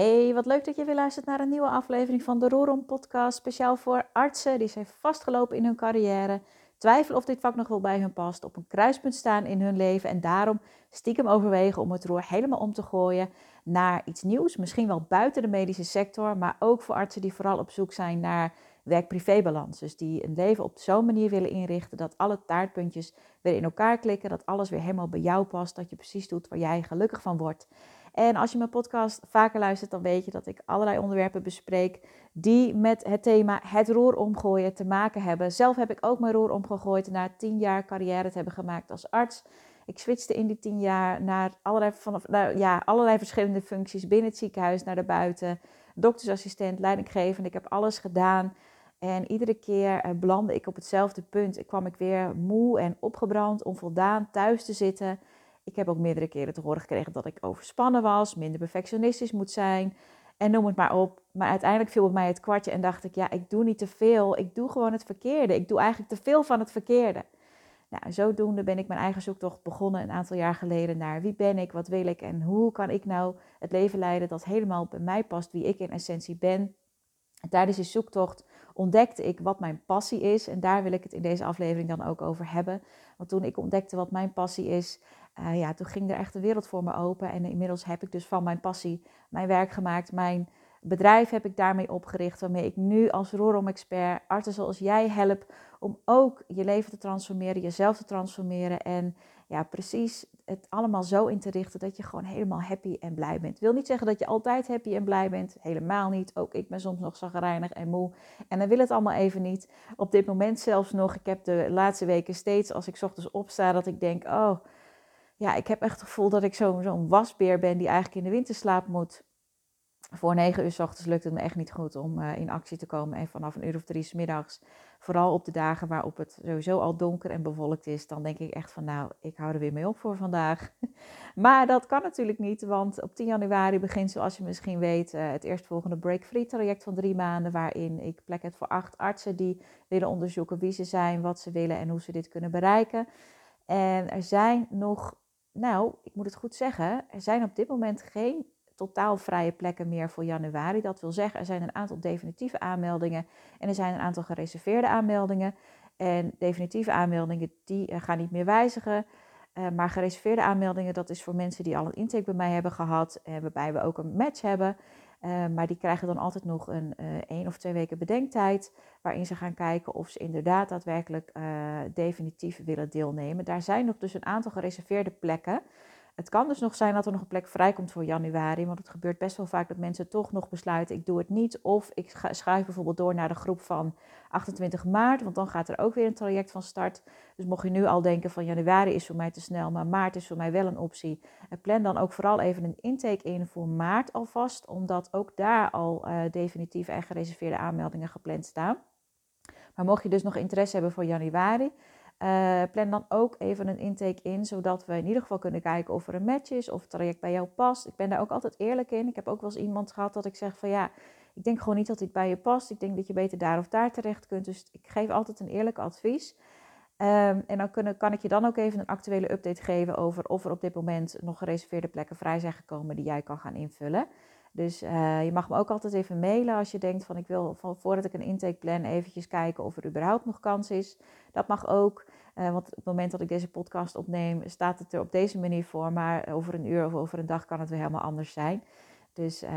Hey, wat leuk dat je weer luistert naar een nieuwe aflevering van de Roerom podcast. Speciaal voor artsen die zijn vastgelopen in hun carrière, twijfelen of dit vak nog wel bij hun past, op een kruispunt staan in hun leven en daarom stiekem overwegen om het roer helemaal om te gooien naar iets nieuws. Misschien wel buiten de medische sector, maar ook voor artsen die vooral op zoek zijn naar werk-privé-balans. Dus die een leven op zo'n manier willen inrichten dat alle taartpuntjes weer in elkaar klikken, dat alles weer helemaal bij jou past, dat je precies doet waar jij gelukkig van wordt. En als je mijn podcast vaker luistert, dan weet je dat ik allerlei onderwerpen bespreek die met het thema het roer omgooien te maken hebben. Zelf heb ik ook mijn roer omgegooid na tien jaar carrière te hebben gemaakt als arts. Ik switchte in die tien jaar naar allerlei, vanaf, nou, ja, allerlei verschillende functies binnen het ziekenhuis, naar de buiten, doktersassistent, leidinggevende. Ik heb alles gedaan. En iedere keer uh, belandde ik op hetzelfde punt. Ik kwam ik weer moe en opgebrand, onvoldaan thuis te zitten. Ik heb ook meerdere keren te horen gekregen dat ik overspannen was, minder perfectionistisch moet zijn en noem het maar op. Maar uiteindelijk viel bij mij het kwartje en dacht ik, ja, ik doe niet te veel. Ik doe gewoon het verkeerde. Ik doe eigenlijk te veel van het verkeerde. Nou, zodoende ben ik mijn eigen zoektocht begonnen een aantal jaar geleden naar wie ben ik, wat wil ik en hoe kan ik nou het leven leiden dat helemaal bij mij past, wie ik in essentie ben. En tijdens die zoektocht ontdekte ik wat mijn passie is en daar wil ik het in deze aflevering dan ook over hebben. Want toen ik ontdekte wat mijn passie is, uh, ja, toen ging er echt een wereld voor me open. En inmiddels heb ik dus van mijn passie mijn werk gemaakt. Mijn bedrijf heb ik daarmee opgericht. Waarmee ik nu als Rorom-expert artsen zoals jij help om ook je leven te transformeren, jezelf te transformeren. En ja, precies het allemaal zo in te richten dat je gewoon helemaal happy en blij bent. Ik wil niet zeggen dat je altijd happy en blij bent. Helemaal niet. Ook ik ben soms nog zagrijnig en moe. En dan wil het allemaal even niet. Op dit moment zelfs nog. Ik heb de laatste weken steeds als ik ochtends opsta dat ik denk, oh ja, ik heb echt het gevoel dat ik zo'n wasbeer ben die eigenlijk in de winterslaap moet. Voor negen uur s ochtends lukt het me echt niet goed om uh, in actie te komen. En vanaf een uur of drie s middags, vooral op de dagen waarop het sowieso al donker en bewolkt is, dan denk ik echt van nou, ik hou er weer mee op voor vandaag. maar dat kan natuurlijk niet, want op 10 januari begint, zoals je misschien weet, uh, het eerstvolgende Break-Free traject van drie maanden. Waarin ik plek heb voor acht artsen die willen onderzoeken wie ze zijn, wat ze willen en hoe ze dit kunnen bereiken. En er zijn nog nou, ik moet het goed zeggen, er zijn op dit moment geen totaal vrije plekken meer voor januari. Dat wil zeggen, er zijn een aantal definitieve aanmeldingen en er zijn een aantal gereserveerde aanmeldingen. En definitieve aanmeldingen die eh, gaan niet meer wijzigen. Uh, maar gereserveerde aanmeldingen, dat is voor mensen die al een intake bij mij hebben gehad, en waarbij we ook een match hebben. Uh, maar die krijgen dan altijd nog een uh, één of twee weken bedenktijd, waarin ze gaan kijken of ze inderdaad daadwerkelijk uh, definitief willen deelnemen. Daar zijn nog dus een aantal gereserveerde plekken. Het kan dus nog zijn dat er nog een plek vrijkomt voor januari, want het gebeurt best wel vaak dat mensen toch nog besluiten, ik doe het niet. Of ik schuif bijvoorbeeld door naar de groep van 28 maart, want dan gaat er ook weer een traject van start. Dus mocht je nu al denken van januari is voor mij te snel, maar maart is voor mij wel een optie. plan dan ook vooral even een intake in voor maart alvast, omdat ook daar al uh, definitieve en gereserveerde aanmeldingen gepland staan. Maar mocht je dus nog interesse hebben voor januari, uh, plan dan ook even een intake in, zodat we in ieder geval kunnen kijken of er een match is, of het traject bij jou past. Ik ben daar ook altijd eerlijk in. Ik heb ook wel eens iemand gehad dat ik zeg van ja, ik denk gewoon niet dat dit bij je past. Ik denk dat je beter daar of daar terecht kunt. Dus ik geef altijd een eerlijk advies. Um, en dan kunnen, kan ik je dan ook even een actuele update geven over of er op dit moment nog gereserveerde plekken vrij zijn gekomen die jij kan gaan invullen. Dus uh, je mag me ook altijd even mailen als je denkt van ik wil van, voordat ik een intake plan eventjes kijken of er überhaupt nog kans is. Dat mag ook. Uh, want op het moment dat ik deze podcast opneem, staat het er op deze manier voor. Maar over een uur of over een dag kan het weer helemaal anders zijn. Dus uh,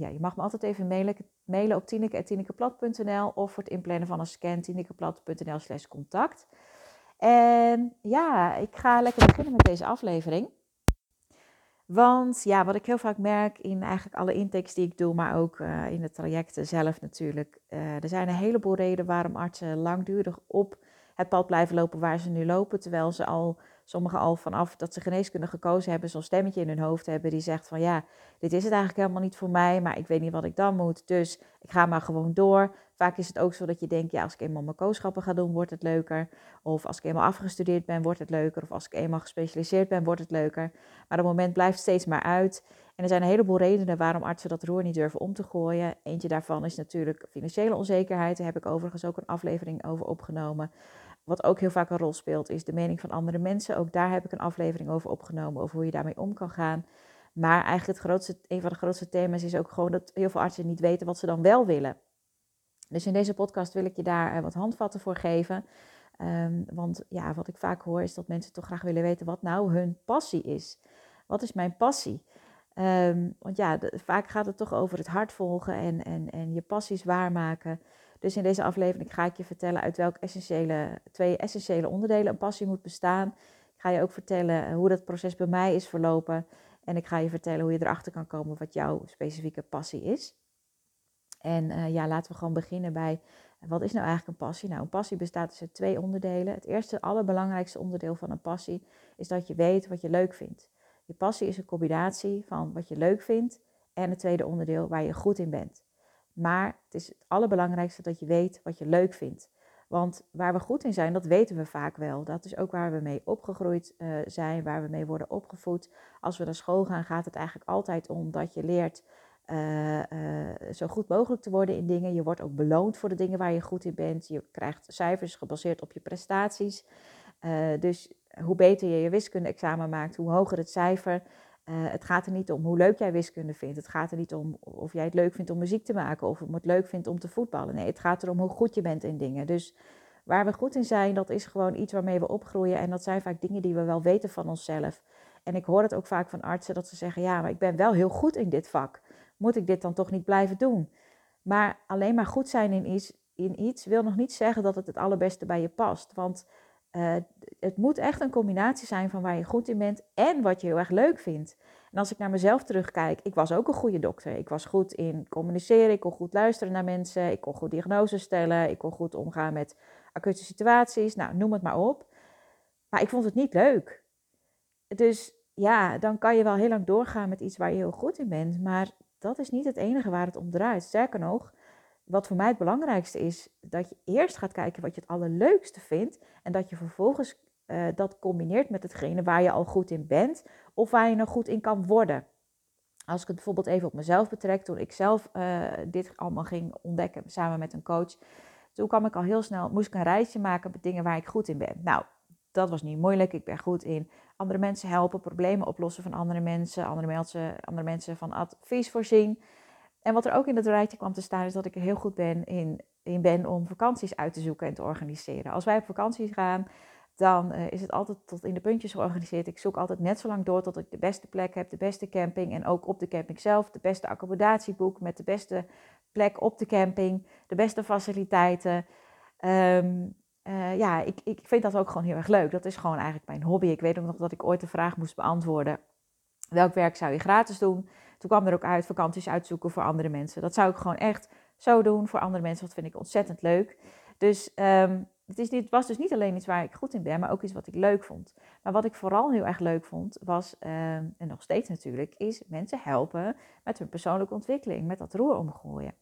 ja, je mag me altijd even mailen, mailen op tineke.tinekeplat.nl of voor het inplannen van een scan tinekeplat.nl slash contact. En ja, ik ga lekker beginnen met deze aflevering. Want ja, wat ik heel vaak merk in eigenlijk alle intakes die ik doe, maar ook in de trajecten zelf natuurlijk. Er zijn een heleboel redenen waarom artsen langdurig op het pad blijven lopen waar ze nu lopen. Terwijl ze al, sommigen al vanaf dat ze geneeskunde gekozen hebben, zo'n stemmetje in hun hoofd hebben die zegt van ja, dit is het eigenlijk helemaal niet voor mij, maar ik weet niet wat ik dan moet. Dus ik ga maar gewoon door. Vaak is het ook zo dat je denkt, ja, als ik eenmaal mijn kooschappen ga doen, wordt het leuker. Of als ik eenmaal afgestudeerd ben, wordt het leuker. Of als ik eenmaal gespecialiseerd ben, wordt het leuker. Maar het moment blijft steeds maar uit. En er zijn een heleboel redenen waarom artsen dat roer niet durven om te gooien. Eentje daarvan is natuurlijk financiële onzekerheid. Daar heb ik overigens ook een aflevering over opgenomen. Wat ook heel vaak een rol speelt, is de mening van andere mensen. Ook daar heb ik een aflevering over opgenomen, over hoe je daarmee om kan gaan. Maar eigenlijk het grootste, een van de grootste thema's is ook gewoon dat heel veel artsen niet weten wat ze dan wel willen. Dus in deze podcast wil ik je daar eh, wat handvatten voor geven. Ehm, want ja, wat ik vaak hoor is dat mensen toch graag willen weten wat nou hun passie is. Wat is mijn passie? Um, want ja, vaak gaat het toch over het hart volgen en, en, en je passies waarmaken. Dus in deze aflevering ga ik je vertellen uit welke essentiële, twee essentiële onderdelen een passie moet bestaan. Ik ga je ook vertellen eh, hoe dat proces bij mij is verlopen. En ik ga je vertellen hoe je erachter kan komen wat jouw specifieke passie is. En uh, ja, laten we gewoon beginnen bij wat is nou eigenlijk een passie? Nou, een passie bestaat uit twee onderdelen. Het eerste, allerbelangrijkste onderdeel van een passie is dat je weet wat je leuk vindt. Je passie is een combinatie van wat je leuk vindt en het tweede onderdeel waar je goed in bent. Maar het is het allerbelangrijkste dat je weet wat je leuk vindt. Want waar we goed in zijn, dat weten we vaak wel. Dat is ook waar we mee opgegroeid uh, zijn, waar we mee worden opgevoed. Als we naar school gaan, gaat het eigenlijk altijd om dat je leert uh, uh, zo goed mogelijk te worden in dingen. Je wordt ook beloond voor de dingen waar je goed in bent. Je krijgt cijfers gebaseerd op je prestaties. dus hoe beter je je wiskunde-examen maakt, hoe hoger het cijfer. het gaat er niet om hoe leuk jij wiskunde vindt. Het gaat er niet om of jij het leuk vindt om muziek te maken of het leuk vindt om te voetballen. Nee, het gaat erom hoe goed je bent in dingen. Dus waar we goed in zijn, dat is gewoon iets waarmee we opgroeien. En dat zijn vaak dingen die we wel weten van onszelf. En ik hoor het ook vaak van artsen dat ze zeggen: Ja, maar ik ben wel heel goed in dit vak moet ik dit dan toch niet blijven doen? Maar alleen maar goed zijn in iets, in iets wil nog niet zeggen dat het het allerbeste bij je past. Want uh, het moet echt een combinatie zijn van waar je goed in bent en wat je heel erg leuk vindt. En als ik naar mezelf terugkijk, ik was ook een goede dokter. Ik was goed in communiceren, ik kon goed luisteren naar mensen, ik kon goed diagnoses stellen, ik kon goed omgaan met acute situaties, nou noem het maar op. Maar ik vond het niet leuk. Dus ja, dan kan je wel heel lang doorgaan met iets waar je heel goed in bent, maar dat is niet het enige waar het om draait. Sterker nog, wat voor mij het belangrijkste is, dat je eerst gaat kijken wat je het allerleukste vindt en dat je vervolgens uh, dat combineert met hetgene waar je al goed in bent of waar je nog goed in kan worden. Als ik het bijvoorbeeld even op mezelf betrek, toen ik zelf uh, dit allemaal ging ontdekken samen met een coach, toen kwam ik al heel snel, moest ik een reisje maken met dingen waar ik goed in ben. Nou, dat was niet moeilijk. Ik ben goed in andere mensen helpen, problemen oplossen van andere mensen, andere mensen, andere mensen van advies voorzien. En wat er ook in het rijtje kwam te staan, is dat ik er heel goed ben in, in ben om vakanties uit te zoeken en te organiseren. Als wij op vakantie gaan, dan uh, is het altijd tot in de puntjes georganiseerd. Ik zoek altijd net zo lang door tot ik de beste plek heb, de beste camping en ook op de camping zelf de beste accommodatieboek met de beste plek op de camping, de beste faciliteiten. Um, uh, ja, ik, ik vind dat ook gewoon heel erg leuk. Dat is gewoon eigenlijk mijn hobby. Ik weet ook nog dat ik ooit de vraag moest beantwoorden: welk werk zou je gratis doen? Toen kwam er ook uit vakanties uitzoeken voor andere mensen. Dat zou ik gewoon echt zo doen voor andere mensen. Dat vind ik ontzettend leuk. Dus um, het, is niet, was dus niet alleen iets waar ik goed in ben, maar ook iets wat ik leuk vond. Maar wat ik vooral heel erg leuk vond, was, um, en nog steeds natuurlijk, is mensen helpen met hun persoonlijke ontwikkeling, met dat roer omgooien.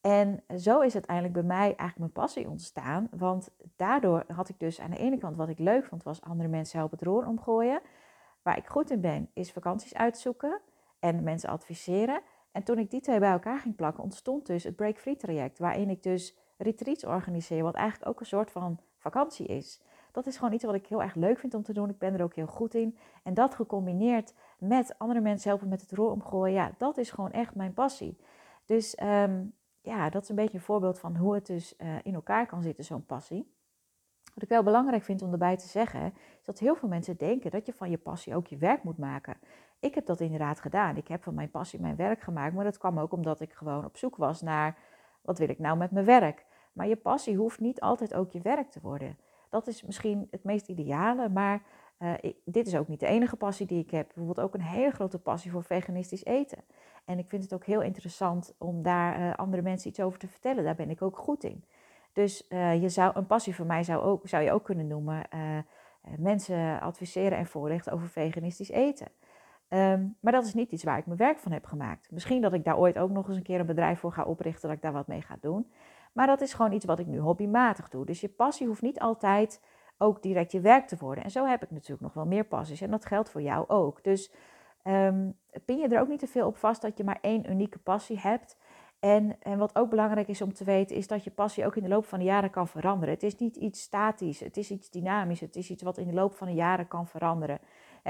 En zo is uiteindelijk bij mij eigenlijk mijn passie ontstaan. Want daardoor had ik dus aan de ene kant wat ik leuk vond, was andere mensen helpen het roer omgooien. Waar ik goed in ben, is vakanties uitzoeken en mensen adviseren. En toen ik die twee bij elkaar ging plakken, ontstond dus het Break Free traject. Waarin ik dus retreats organiseer, wat eigenlijk ook een soort van vakantie is. Dat is gewoon iets wat ik heel erg leuk vind om te doen. Ik ben er ook heel goed in. En dat gecombineerd met andere mensen helpen met het roer omgooien, ja, dat is gewoon echt mijn passie. Dus um, ja, dat is een beetje een voorbeeld van hoe het dus uh, in elkaar kan zitten, zo'n passie. Wat ik wel belangrijk vind om erbij te zeggen, is dat heel veel mensen denken dat je van je passie ook je werk moet maken. Ik heb dat inderdaad gedaan. Ik heb van mijn passie mijn werk gemaakt, maar dat kwam ook omdat ik gewoon op zoek was naar wat wil ik nou met mijn werk. Maar je passie hoeft niet altijd ook je werk te worden. Dat is misschien het meest ideale, maar uh, ik, dit is ook niet de enige passie die ik heb. Bijvoorbeeld ook een hele grote passie voor veganistisch eten. En ik vind het ook heel interessant om daar uh, andere mensen iets over te vertellen. Daar ben ik ook goed in. Dus uh, je zou, een passie voor mij zou, ook, zou je ook kunnen noemen mensen adviseren en voorlichten over veganistisch eten. Um, maar dat is niet iets waar ik mijn werk van heb gemaakt. Misschien dat ik daar ooit ook nog eens een keer een bedrijf voor ga oprichten, dat ik daar wat mee ga doen. Maar dat is gewoon iets wat ik nu hobbymatig doe. Dus je passie hoeft niet altijd ook direct je werk te worden. En zo heb ik natuurlijk nog wel meer passies. En dat geldt voor jou ook. Dus um, pin je er ook niet te veel op vast dat je maar één unieke passie hebt. En, en wat ook belangrijk is om te weten, is dat je passie ook in de loop van de jaren kan veranderen. Het is niet iets statisch, het is iets dynamisch, het is iets wat in de loop van de jaren kan veranderen.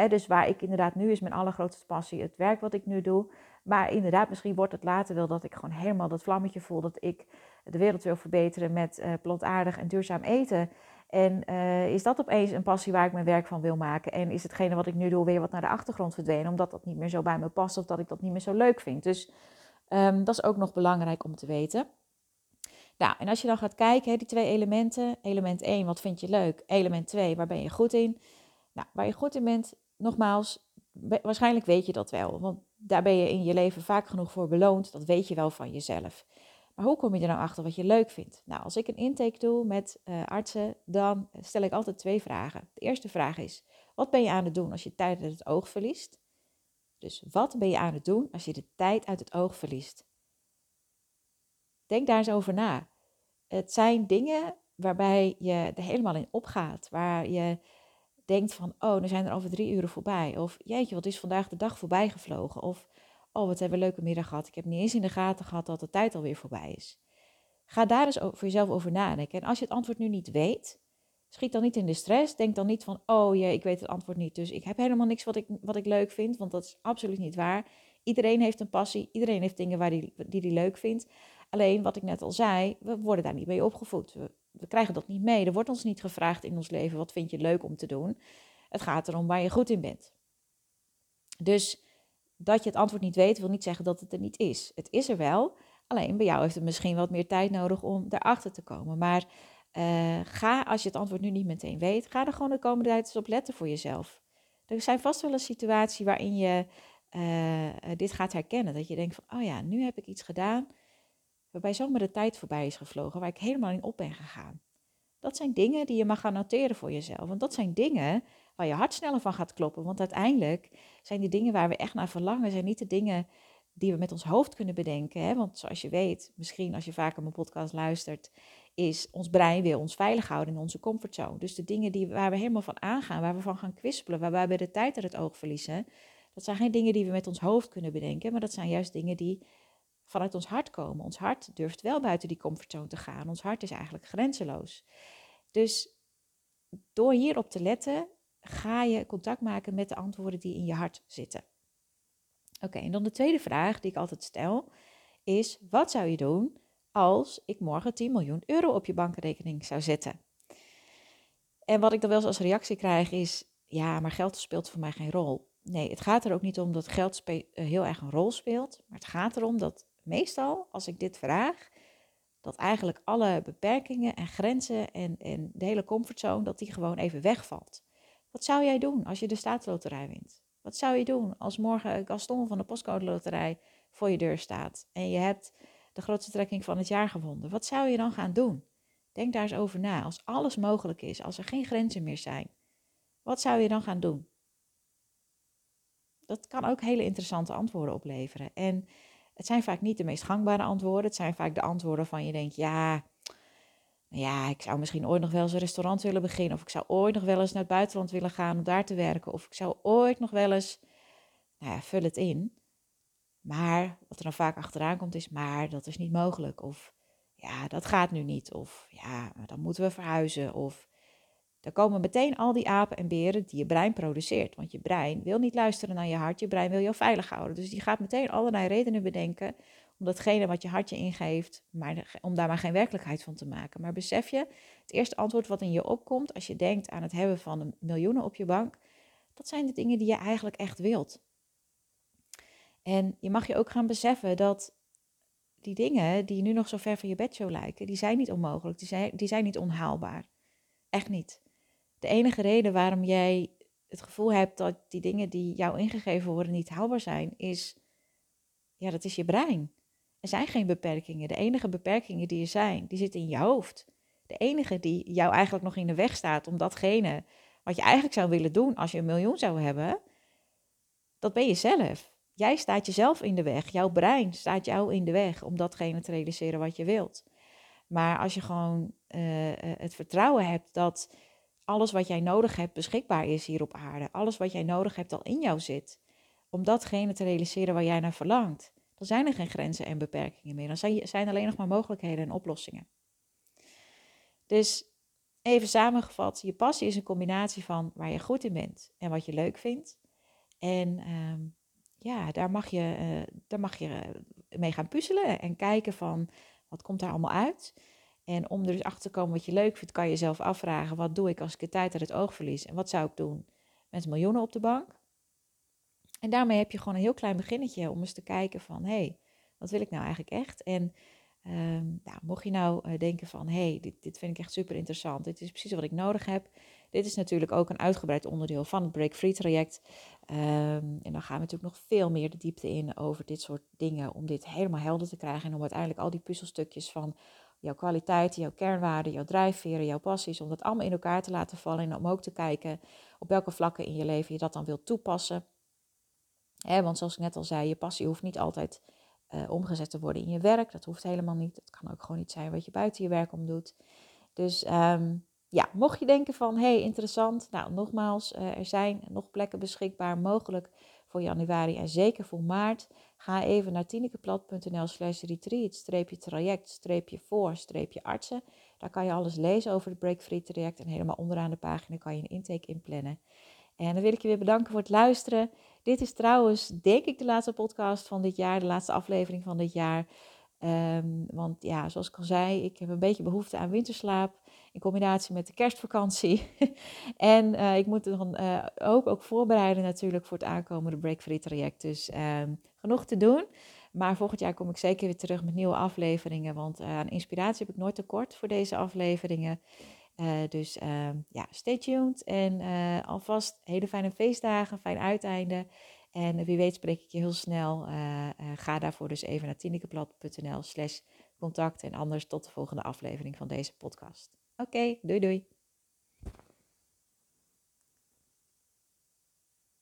Dus waar ik inderdaad nu is mijn allergrootste passie het werk wat ik nu doe. Maar inderdaad, misschien wordt het later wel dat ik gewoon helemaal dat vlammetje voel. Dat ik de wereld wil verbeteren met uh, plantaardig en duurzaam eten. En uh, is dat opeens een passie waar ik mijn werk van wil maken? En is hetgene wat ik nu doe weer wat naar de achtergrond verdwenen, omdat dat niet meer zo bij me past of dat ik dat niet meer zo leuk vind? Dus um, dat is ook nog belangrijk om te weten. Nou, en als je dan gaat kijken, die twee elementen. Element 1, wat vind je leuk? Element 2, waar ben je goed in? Nou, waar je goed in bent, nogmaals, waarschijnlijk weet je dat wel. Want daar ben je in je leven vaak genoeg voor beloond. Dat weet je wel van jezelf. Maar hoe kom je er nou achter wat je leuk vindt? Nou, als ik een intake doe met uh, artsen, dan stel ik altijd twee vragen. De eerste vraag is: wat ben je aan het doen als je tijd uit het oog verliest? Dus wat ben je aan het doen als je de tijd uit het oog verliest? Denk daar eens over na. Het zijn dingen waarbij je er helemaal in opgaat, waar je denkt van, oh, nu zijn er over drie uren voorbij. Of jeetje, wat is vandaag de dag voorbij gevlogen? Of, oh, wat hebben we een leuke middag gehad. Ik heb niet eens in de gaten gehad dat de tijd alweer voorbij is. Ga daar eens voor jezelf over nadenken. En als je het antwoord nu niet weet, schiet dan niet in de stress. Denk dan niet van, oh jee, ik weet het antwoord niet. Dus ik heb helemaal niks wat ik, wat ik leuk vind, want dat is absoluut niet waar. Iedereen heeft een passie, iedereen heeft dingen waar die, die hij leuk vindt. Alleen, wat ik net al zei, we worden daar niet mee opgevoed. We, we krijgen dat niet mee. Er wordt ons niet gevraagd in ons leven, wat vind je leuk om te doen? Het gaat erom waar je goed in bent. Dus dat je het antwoord niet weet, wil niet zeggen dat het er niet is. Het is er wel, alleen bij jou heeft het misschien wat meer tijd nodig om daarachter te komen. Maar uh, ga, als je het antwoord nu niet meteen weet, ga er gewoon de komende tijd eens op letten voor jezelf. Er zijn vast wel een situatie waarin je uh, dit gaat herkennen. Dat je denkt van, oh ja, nu heb ik iets gedaan waarbij zomaar de tijd voorbij is gevlogen, waar ik helemaal in op ben gegaan. Dat zijn dingen die je mag gaan noteren voor jezelf. Want dat zijn dingen waar je hart sneller van gaat kloppen. Want uiteindelijk zijn die dingen waar we echt naar verlangen, zijn niet de dingen die we met ons hoofd kunnen bedenken. Hè? Want zoals je weet, misschien als je vaker mijn podcast luistert, is ons brein wil ons veilig houden in onze comfortzone. Dus de dingen die, waar we helemaal van aangaan, waar we van gaan kwispelen, waarbij we de tijd uit het oog verliezen, dat zijn geen dingen die we met ons hoofd kunnen bedenken, maar dat zijn juist dingen die vanuit ons hart komen. Ons hart durft wel buiten die comfortzone te gaan. Ons hart is eigenlijk grenzeloos. Dus door hierop te letten, ga je contact maken met de antwoorden die in je hart zitten. Oké, en dan de tweede vraag die ik altijd stel is: wat zou je doen als ik morgen 10 miljoen euro op je bankrekening zou zetten? En wat ik dan wel eens als reactie krijg is: ja, maar geld speelt voor mij geen rol. Nee, het gaat er ook niet om dat geld heel erg een rol speelt, maar het gaat erom dat meestal, als ik dit vraag, dat eigenlijk alle beperkingen en grenzen en, en de hele comfortzone, dat die gewoon even wegvalt. Wat zou jij doen als je de staatsloterij wint? Wat zou je doen als morgen Gaston van de postcode loterij voor je deur staat en je hebt de grootste trekking van het jaar gewonnen? Wat zou je dan gaan doen? Denk daar eens over na. Als alles mogelijk is, als er geen grenzen meer zijn, wat zou je dan gaan doen? Dat kan ook hele interessante antwoorden opleveren. En het zijn vaak niet de meest gangbare antwoorden. Het zijn vaak de antwoorden van je denkt, ja, ja, ik zou misschien ooit nog wel eens een restaurant willen beginnen. Of ik zou ooit nog wel eens naar het buitenland willen gaan om daar te werken. Of ik zou ooit nog wel eens, nou ja, vul het in. Maar wat er dan vaak achteraan komt is, maar dat is niet mogelijk. Of ja, dat gaat nu niet. Of ja, dan moeten we verhuizen. Of dan komen meteen al die apen en beren die je brein produceert. Want je brein wil niet luisteren naar je hart, je brein wil jou veilig houden. Dus die gaat meteen allerlei redenen bedenken om datgene wat je hartje ingeeft, maar, om daar maar geen werkelijkheid van te maken. Maar besef je, het eerste antwoord wat in je opkomt als je denkt aan het hebben van miljoenen op je bank, dat zijn de dingen die je eigenlijk echt wilt. En je mag je ook gaan beseffen dat die dingen die nu nog zo ver van je bedshow lijken, die zijn niet onmogelijk, die zijn, die zijn niet onhaalbaar. Echt niet. De enige reden waarom jij het gevoel hebt dat die dingen die jou ingegeven worden niet haalbaar zijn, is, ja, dat is je brein. Er zijn geen beperkingen. De enige beperkingen die er zijn, die zitten in je hoofd. De enige die jou eigenlijk nog in de weg staat om datgene wat je eigenlijk zou willen doen als je een miljoen zou hebben, dat ben je zelf. Jij staat jezelf in de weg. Jouw brein staat jou in de weg om datgene te realiseren wat je wilt. Maar als je gewoon uh, het vertrouwen hebt dat alles wat jij nodig hebt beschikbaar is hier op aarde. Alles wat jij nodig hebt al in jou zit. Om datgene te realiseren waar jij naar verlangt. Dan zijn er geen grenzen en beperkingen meer. Dan zijn alleen nog maar mogelijkheden en oplossingen. Dus even samengevat, je passie is een combinatie van waar je goed in bent en wat je leuk vindt. En ehm, ja, daar mag je, uh, daar mag je eh, mee gaan puzzelen en kijken van wat komt daar allemaal uit. En om er dus achter te komen wat je leuk vindt, kan je jezelf afvragen: wat doe ik als ik de tijd uit het oog verlies? En wat zou ik doen met miljoenen op de bank? En daarmee heb je gewoon een heel klein beginnetje om eens te kijken van, hé, hey, wat wil ik nou eigenlijk echt? En ehm, nou, mocht je nou uh, denken van, hé, hey, dit, dit vind ik echt super interessant, dit is precies wat ik nodig heb. Dit is natuurlijk ook een uitgebreid onderdeel van het Break Free traject. Um, en dan gaan we natuurlijk nog veel meer de diepte in over dit soort dingen, om dit helemaal helder te krijgen en om uiteindelijk al die puzzelstukjes van jouw kwaliteiten, jouw kernwaarden, jouw drijfveren, jouw passies, om dat allemaal in elkaar te laten vallen en om ook te kijken op welke vlakken in je leven je dat dan wilt toepassen want zoals ik net al zei, je passie hoeft niet altijd uh, omgezet te worden in je werk. Dat hoeft helemaal niet. Het kan ook gewoon niet zijn wat je buiten je werk om doet. Dus um, ja, mocht je denken van, hey, interessant. Nou, nogmaals, uh, er zijn nog plekken beschikbaar mogelijk voor januari en zeker voor maart. Ga even naar tinikeplat.nl slash retreat, streepje traject, streepje voor, streepje artsen. Daar kan je alles lezen over het Break Free traject. En helemaal onderaan de pagina kan je een intake inplannen. En dan wil ik je weer bedanken voor het luisteren. Dit is trouwens, denk ik, de laatste podcast van dit jaar, de laatste aflevering van dit jaar. Ehm, want ja, zoals ik al zei, ik heb een beetje behoefte aan winterslaap in combinatie met de kerstvakantie. en uh, ik moet dan uh, ook, ook voorbereiden natuurlijk voor het aankomende Break Free traject. Dus um, genoeg te doen. Maar volgend jaar kom ik zeker weer terug met nieuwe afleveringen. Want uh, aan inspiratie heb ik nooit tekort voor deze afleveringen. Dus uh, ja, stay tuned en alvast hele fijne feestdagen, fijn uiteinde. En wie weet spreek ik je heel snel. ga daarvoor dus even naar tinekeblad.nl slash contact. En anders tot de volgende aflevering van deze podcast. Oké, doei doei.